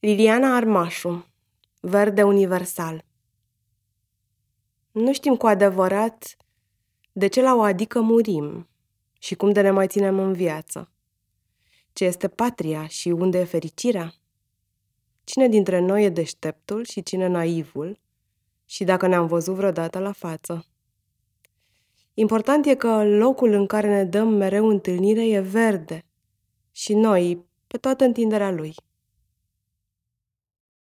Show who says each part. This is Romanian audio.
Speaker 1: Liliana Armașu Verde universal Nu știm cu adevărat de ce la o adică murim și cum de ne mai ținem în viață. Ce este patria și unde e fericirea? Cine dintre noi e deșteptul și cine naivul? Și dacă ne-am văzut vreodată la față. Important e că locul în care ne dăm mereu întâlnire e verde și noi, pe toată întinderea lui.